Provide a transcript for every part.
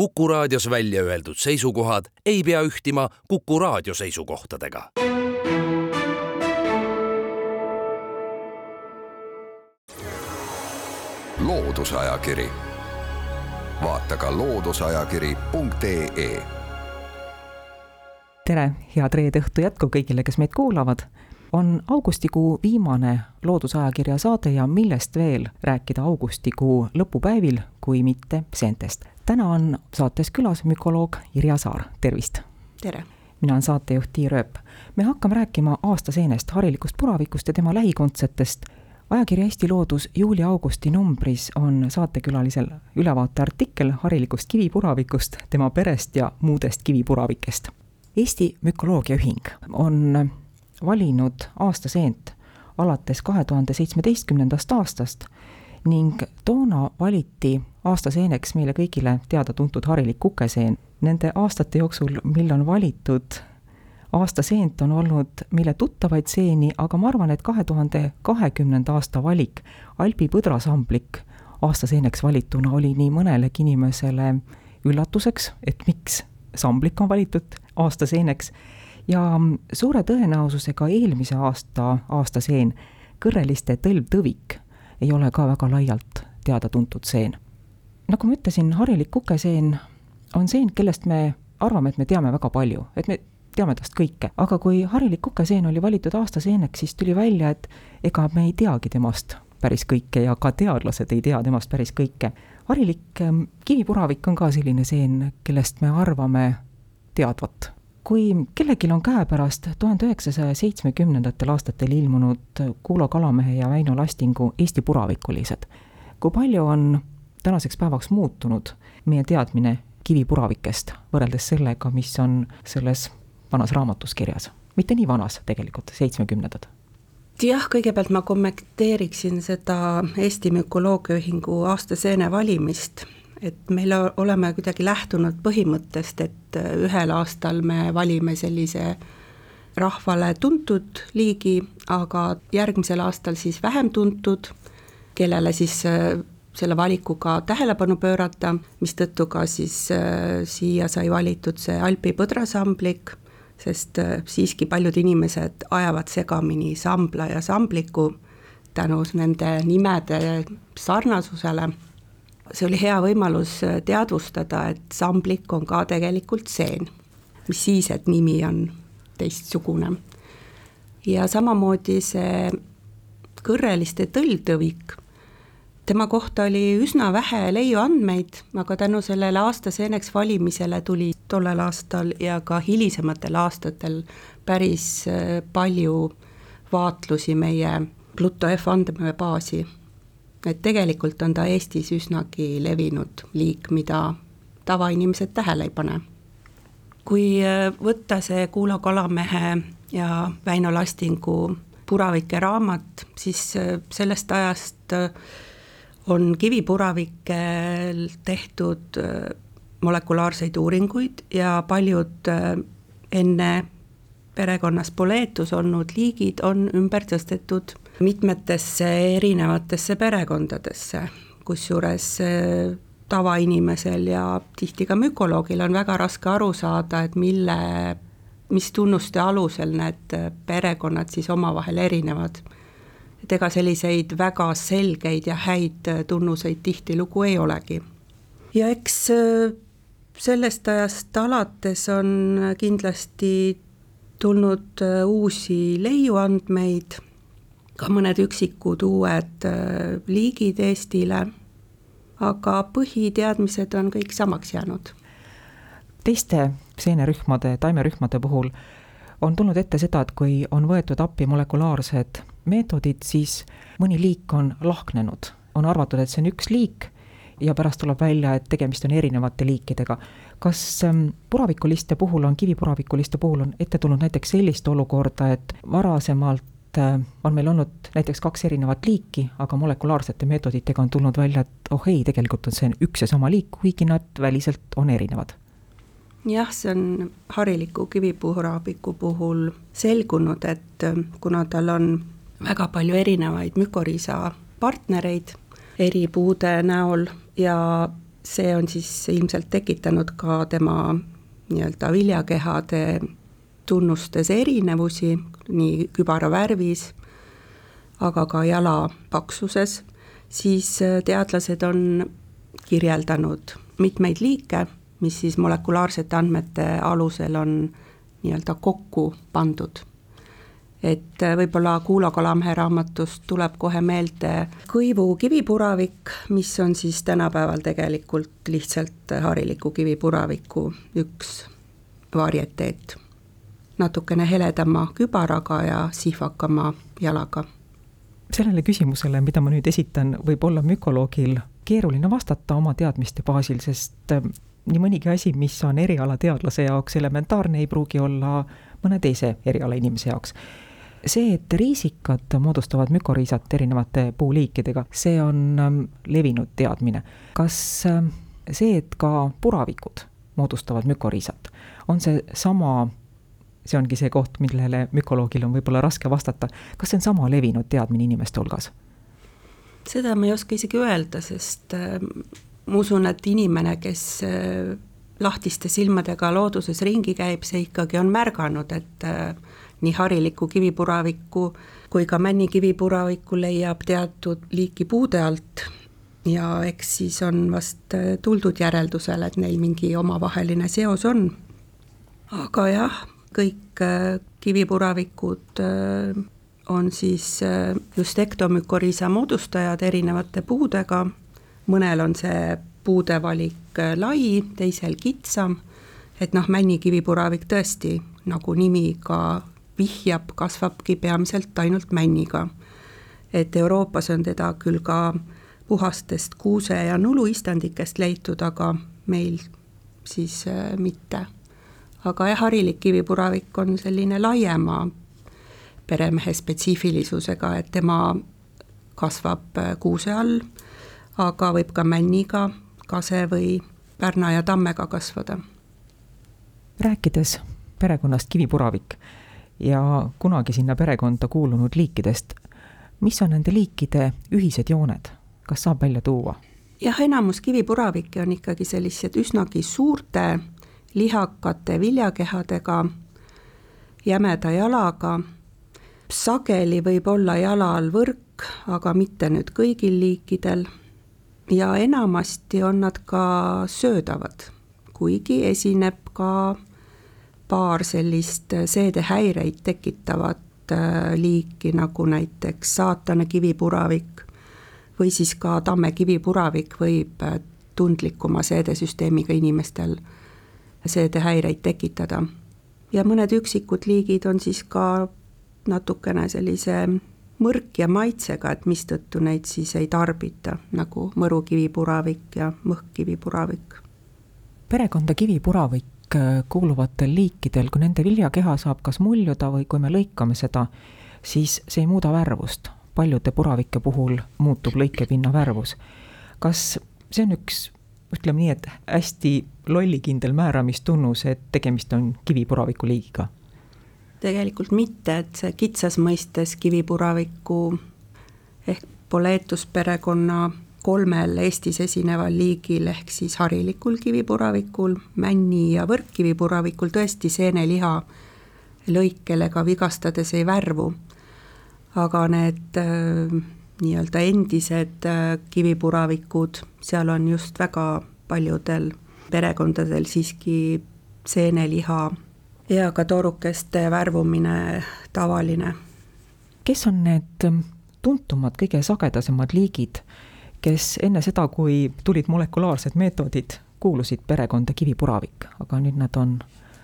Kuku raadios välja öeldud seisukohad ei pea ühtima Kuku raadio seisukohtadega. loodusajakiri, vaata ka looduseajakiri.ee. tere, head reede õhtu jätku kõigile, kes meid kuulavad on augustikuu viimane Loodusajakirja saade ja millest veel rääkida augustikuu lõpupäevil, kui mitte seentest. täna on saates külas mükoloog Irja Saar, tervist! tere! mina olen saatejuht Tiir Ööp. me hakkame rääkima aastaseenest, harilikust puravikust ja tema lähikondsetest. ajakirja Eesti Loodus juuli-augusti numbris on saatekülalisel ülevaateartikkel harilikust kivipuravikust, tema perest ja muudest kivipuravikest. Eesti Mükoloogiaühing on valinud aastaseent alates kahe tuhande seitsmeteistkümnendast aastast ning toona valiti aastaseeneks meile kõigile teada-tuntud harilik kukeseen. Nende aastate jooksul, mil on valitud aastaseent, on olnud meile tuttavaid seeni, aga ma arvan, et kahe tuhande kahekümnenda aasta valik, Alpi põdrasamblik aastaseeneks valituna oli nii mõnelegi inimesele üllatuseks, et miks samblik on valitud aastaseeneks ja suure tõenäosusega eelmise aasta aastaseen, kõrreliste tõlvtõvik, ei ole ka väga laialt teada-tuntud seen. nagu ma ütlesin, harilik kukeseen on seen, kellest me arvame, et me teame väga palju, et me teame tast kõike, aga kui harilik kukeseen oli valitud aastaseeneks, siis tuli välja, et ega me ei teagi temast päris kõike ja ka teadlased ei tea temast päris kõike. harilik ähm, kivipuravik on ka selline seen, kellest me arvame teadvat kui kellelgi on käepärast tuhande üheksasaja seitsmekümnendatel aastatel ilmunud Kuulo Kalamehe ja Väino Lastingu Eesti puravikulised, kui palju on tänaseks päevaks muutunud meie teadmine kivipuravikest võrreldes sellega, mis on selles vanas raamatus kirjas? mitte nii vanas tegelikult, seitsmekümnendad jah, kõigepealt ma kommenteeriksin seda Eesti Mükoloogiaühingu aastaseene valimist et meil oleme kuidagi lähtunud põhimõttest, et äh, ühel aastal me valime sellise rahvale tuntud liigi, aga järgmisel aastal siis vähem tuntud, kellele siis äh, selle valikuga tähelepanu pöörata, mistõttu ka siis äh, siia sai valitud see Alpi põdrasamblik, sest siiski paljud inimesed ajavad segamini sambla ja sambliku tänu nende nimede sarnasusele see oli hea võimalus äh, teadvustada, et samblik on ka tegelikult seen, mis siis, et nimi on teistsugune. ja samamoodi see kõrreliste tõlvtõvik, tema kohta oli üsna vähe leiuandmeid, aga tänu sellele aastaseeneks valimisele tuli tollel aastal ja ka hilisematel aastatel päris äh, palju vaatlusi meie Pluto F andmebaasi et tegelikult on ta Eestis üsnagi levinud liik, mida tavainimesed tähele ei pane. kui äh, võtta see Kuulo Kalamehe ja Väino Lastingu puravike raamat, siis äh, sellest ajast äh, on kivipuravikel tehtud molekulaarseid uuringuid ja paljud enne perekonnas poleetus olnud liigid on ümber tõstetud mitmetesse erinevatesse perekondadesse, kusjuures äh, tavainimesel ja tihti ka mükoloogil on väga raske aru saada, et mille, mis tunnuste alusel need perekonnad siis omavahel erinevad. et ega selliseid väga selgeid ja häid tunnuseid tihtilugu ei olegi. ja eks sellest ajast alates on kindlasti tulnud uusi leiuandmeid ka mõned üksikud uued äh, liigid Eestile, aga põhiteadmised on kõik samaks jäänud. teiste seenerühmade, taimerühmade puhul on tulnud ette seda, et kui on võetud appi molekulaarsed meetodid, siis mõni liik on lahknenud. on arvatud, et see on üks liik ja pärast tuleb välja, et tegemist on erinevate liikidega. kas ähm, puravikuliste puhul on, kivipuravikuliste puhul on ette tulnud näiteks sellist olukorda, et varasemalt Äh, on meil olnud näiteks kaks erinevat liiki, aga molekulaarsete meetoditega on tulnud välja, et oh ei, tegelikult on see üks ja sama liik, kuigi nad väliselt on erinevad. jah, see on hariliku kivipuhuraabiku puhul selgunud, et äh, kuna tal on väga palju erinevaid mükoriisa partnereid eri puude näol ja see on siis ilmselt tekitanud ka tema nii-öelda viljakehade tunnustes erinevusi, nii kübara värvis, aga ka jala paksuses, siis teadlased on kirjeldanud mitmeid liike, mis siis molekulaarsete andmete alusel on nii-öelda kokku pandud et äh, võib-olla Kuulo Kalamehe raamatust tuleb kohe meelde Kõivu kivipuravik, mis on siis tänapäeval tegelikult lihtsalt hariliku kivipuraviku üks varieteet. Natukene heledama kübaraga ja sihvakama jalaga. sellele küsimusele, mida ma nüüd esitan, võib olla mükoloogil keeruline vastata oma teadmiste baasil, sest äh, nii mõnigi asi, mis on erialateadlase jaoks elementaarne, ei pruugi olla mõne teise eriala inimese jaoks see, et riisikad moodustavad mükoriisat erinevate puuliikidega, see on ähm, levinud teadmine. kas ähm, see, et ka puravikud moodustavad mükoriisat, on see sama, see ongi see koht, millele mükoloogil on võib-olla raske vastata, kas see on sama levinud teadmine inimeste hulgas? seda ma ei oska isegi öelda, sest äh, ma usun, et inimene, kes äh, lahtiste silmadega looduses ringi käib, see ikkagi on märganud, et äh, nii hariliku kivipuraviku kui ka männikivipuraviku leiab teatud liiki puude alt ja eks siis on vast tuldud järeldusele, et neil mingi omavaheline seos on. aga jah, kõik äh, kivipuravikud äh, on siis just ektomükoriisa moodustajad erinevate puudega, mõnel on see puudevalik lai, teisel kitsam, et noh, männikivipuravik tõesti, nagu nimi ka vihjab, kasvabki peamiselt ainult männiga. et Euroopas on teda küll ka puhastest kuuse- ja nuluistandikest leitud, aga meil siis äh, mitte. Aga jah, harilik kivipuravik on selline laiema peremehe spetsiifilisusega, et tema kasvab äh, kuuse all, aga võib ka männiga, kase või pärna ja tammega kasvada. rääkides perekonnast kivipuravik ja kunagi sinna perekonda kuulunud liikidest. mis on nende liikide ühised jooned, kas saab välja tuua? jah, enamus kivipuravikke on ikkagi sellised üsnagi suurte lihakate viljakehadega, jämeda jalaga, sageli võib olla jala all võrk, aga mitte nüüd kõigil liikidel, ja enamasti on nad ka söödavad, kuigi esineb ka paar sellist seedehäireid tekitavat äh, liiki, nagu näiteks saatana kivipuravik või siis ka tamme kivipuravik võib äh, tundlikuma seedesüsteemiga inimestel seedehäireid tekitada. ja mõned üksikud liigid on siis ka natukene sellise mõrk ja maitsega, et mistõttu neid siis ei tarbita, nagu mõrukivipuravik ja mõhkkivipuravik. perekonda kivipuravik Äh, kuuluvatel liikidel, kui nende viljakeha saab kas muljuda või kui me lõikame seda, siis see ei muuda värvust. paljude puravike puhul muutub lõikepinna värvus. kas see on üks, ütleme nii, et hästi lollikindel määramistunnus, et tegemist on kivipuraviku liigiga? tegelikult mitte, et see kitsas mõistes kivipuraviku ehk poleetusperekonna kolmel Eestis esineval liigil ehk siis harilikul kivipuravikul, männi- ja võrkkivipuravikul tõesti seeneliha lõikelega vigastades ei värvu. aga need äh, nii-öelda endised äh, kivipuravikud, seal on just väga paljudel perekondadel siiski seeneliha ja ka toorukeste värvumine tavaline. kes on need tuntumad, kõige sagedasemad liigid kes enne seda, kui tulid molekulaarsed meetodid, kuulusid perekonda kivipuravik, aga nüüd nad on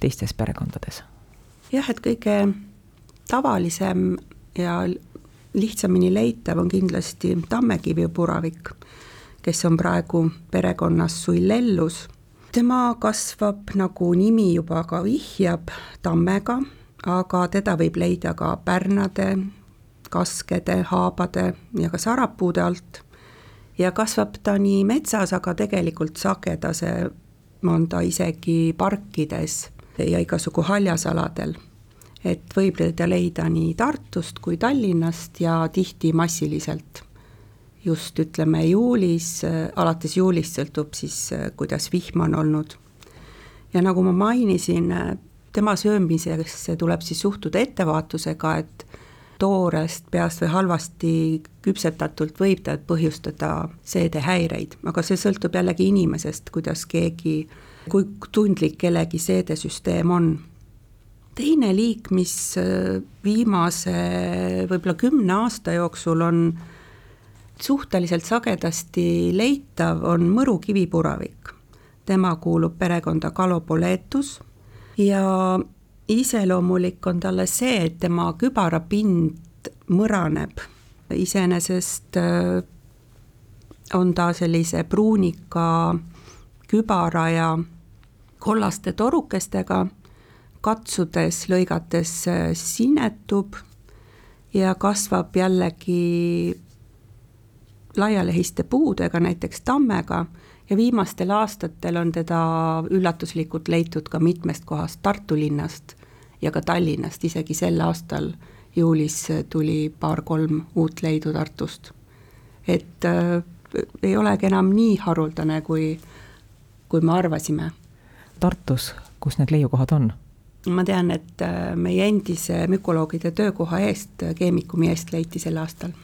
teistes perekondades. jah, et kõige tavalisem ja lihtsamini leitav on kindlasti tammekivipuravik, kes on praegu perekonnas Suillellus. Tema kasvab, nagu nimi juba ka vihjab, tammega, aga teda võib leida ka pärnade, kaskede, haabade ja ka sarapuude alt ja kasvab ta nii metsas, aga tegelikult sagedase on ta isegi parkides ja igasugu haljasaladel. et võib teda leida nii Tartust kui Tallinnast ja tihti massiliselt just ütleme juulis, alates juulist sõltub siis, kuidas vihm on olnud. ja nagu ma mainisin, tema söömisesse tuleb siis suhtuda ettevaatusega, et toorest peast või halvasti küpsetatult võib ta põhjustada seedehäireid, aga see sõltub jällegi inimesest, kuidas keegi, kui tundlik kellegi seedesüsteem on. teine liik, mis viimase võib-olla kümne aasta jooksul on suhteliselt sagedasti leitav, on Mõru kivipuravik. tema kuulub perekonda Calopoletus ja iseloomulik on talle see, et tema kübarapind mõraneb, iseenesest äh, on ta sellise pruunika kübara ja kollaste torukestega, katsudes, lõigates äh, sinetub ja kasvab jällegi laialehiste puudega, näiteks tammega, ja viimastel aastatel on teda üllatuslikult leitud ka mitmest kohast Tartu linnast ja ka Tallinnast, isegi sel aastal juulis tuli paar-kolm uut leidu Tartust. et äh, ei olegi enam nii haruldane, kui, kui me arvasime. Tartus, kus need leiukohad on? ma tean, et äh, meie endise mükoloogide töökoha eest, keemikumi eest leiti sel aastal,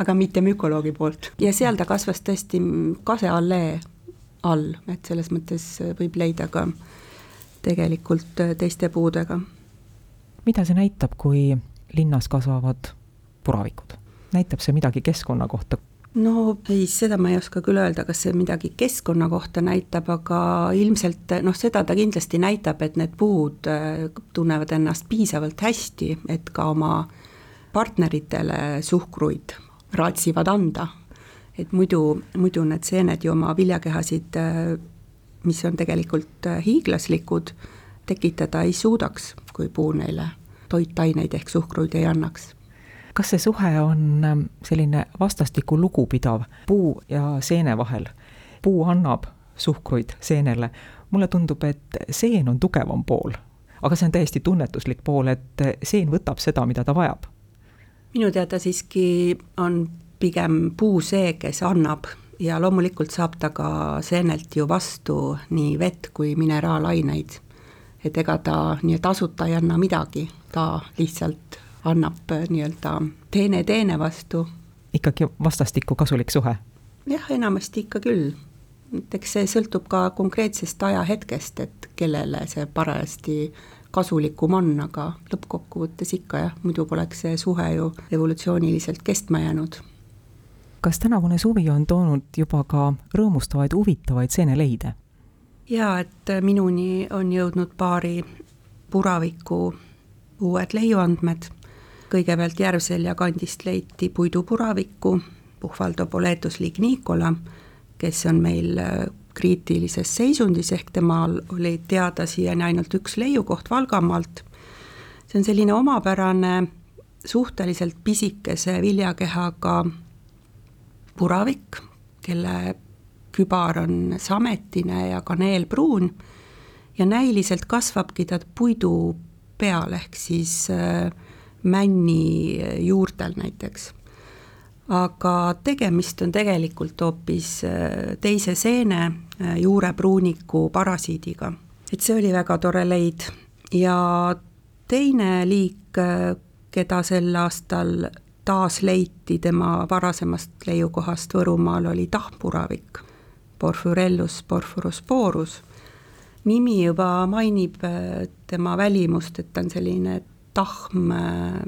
aga mitte mükoloogi poolt. ja seal ta kasvas tõesti kaseallee all, et selles mõttes võib leida ka tegelikult teiste puudega mida see näitab, kui linnas kasvavad puravikud? näitab see midagi keskkonna kohta? no ei, seda ma ei oska küll öelda, kas see midagi keskkonna kohta näitab, aga ilmselt noh, seda ta kindlasti näitab, et need puud äh, tunnevad ennast piisavalt hästi, et ka oma partneritele suhkruid raatsivad anda. et muidu, muidu need seened ju oma viljakehasid, äh, mis on tegelikult äh, hiiglaslikud, tekitada ei suudaks, kui puu neile toitaineid ehk suhkruid ei annaks. kas see suhe on ähm, selline vastastikku lugupidav puu ja seene vahel? puu annab suhkruid seenele, mulle tundub, et seen on tugevam pool, aga see on täiesti tunnetuslik pool, et seen võtab seda, mida ta vajab. Minu teada siiski on pigem puu see, kes annab ja loomulikult saab ta ka seenelt ju vastu nii vett kui mineraalaineid et ega ta nii tasuta ei anna midagi, ta lihtsalt annab äh, nii-öelda teene teene vastu. ikkagi vastastikku kasulik suhe? jah, enamasti ikka küll. et eks see sõltub ka konkreetsest ajahetkest, et kellele see parajasti kasulikum on, aga lõppkokkuvõttes ikka jah, muidu poleks see suhe ju evolutsiooniliselt kestma jäänud. kas tänavune suvi on toonud juba ka rõõmustavaid, huvitavaid seeneleide? jaa, et minuni on jõudnud paari puraviku uued leiuandmed. kõigepealt Järvselja kandist leiti puidupuravikku, Puhvaldo boletus lignicola, kes on meil kriitilises seisundis, ehk temal oli teada siiani ainult üks leiukoht Valgamaalt. see on selline omapärane, suhteliselt pisikese viljakehaga puravik, kelle kübar on sametine ja kaneelpruun ja näiliselt kasvabki ta puidu peal, ehk siis äh, männi juurtel näiteks. Aga tegemist on tegelikult hoopis äh, teise seene äh, juurepruuniku parasiidiga. et see oli väga tore leid ja teine liik, keda sel aastal taas leiti tema varasemast leiukohast Võrumaal, oli tahmpuravik Porphyrellus porphyrosporus. nimi juba mainib äh, tema välimust, et ta on selline tahm äh,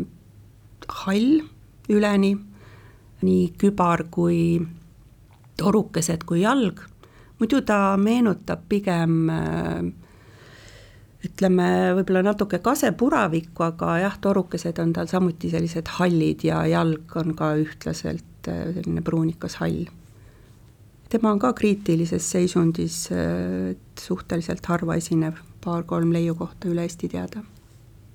hall üleni, nii kübar kui torukesed kui jalg, muidu ta meenutab pigem äh, ütleme, võib-olla natuke kasepuravikku, aga jah, torukesed on tal samuti sellised hallid ja jalg on ka ühtlaselt selline pruunikas hall tema on ka kriitilises seisundis, et suhteliselt harva esinev, paar-kolm leiukohta üle Eesti teada.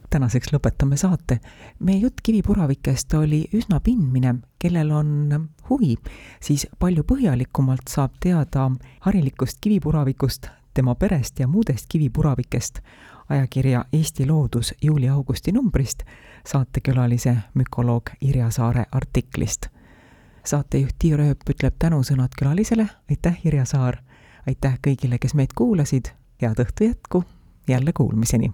Tänaseks lõpetame saate. meie jutt kivipuravikest oli üsna pindmine, kellel on huvi, siis palju põhjalikumalt saab teada harilikust kivipuravikust, tema perest ja muudest kivipuravikest ajakirja Eesti Loodus juuli-augusti numbrist saatekülalise mükoloog Irja Saare artiklist saatejuht Tiia Rööp ütleb tänusõnad külalisele, aitäh, Irja Saar! aitäh kõigile, kes meid kuulasid, head õhtu jätku, jälle kuulmiseni!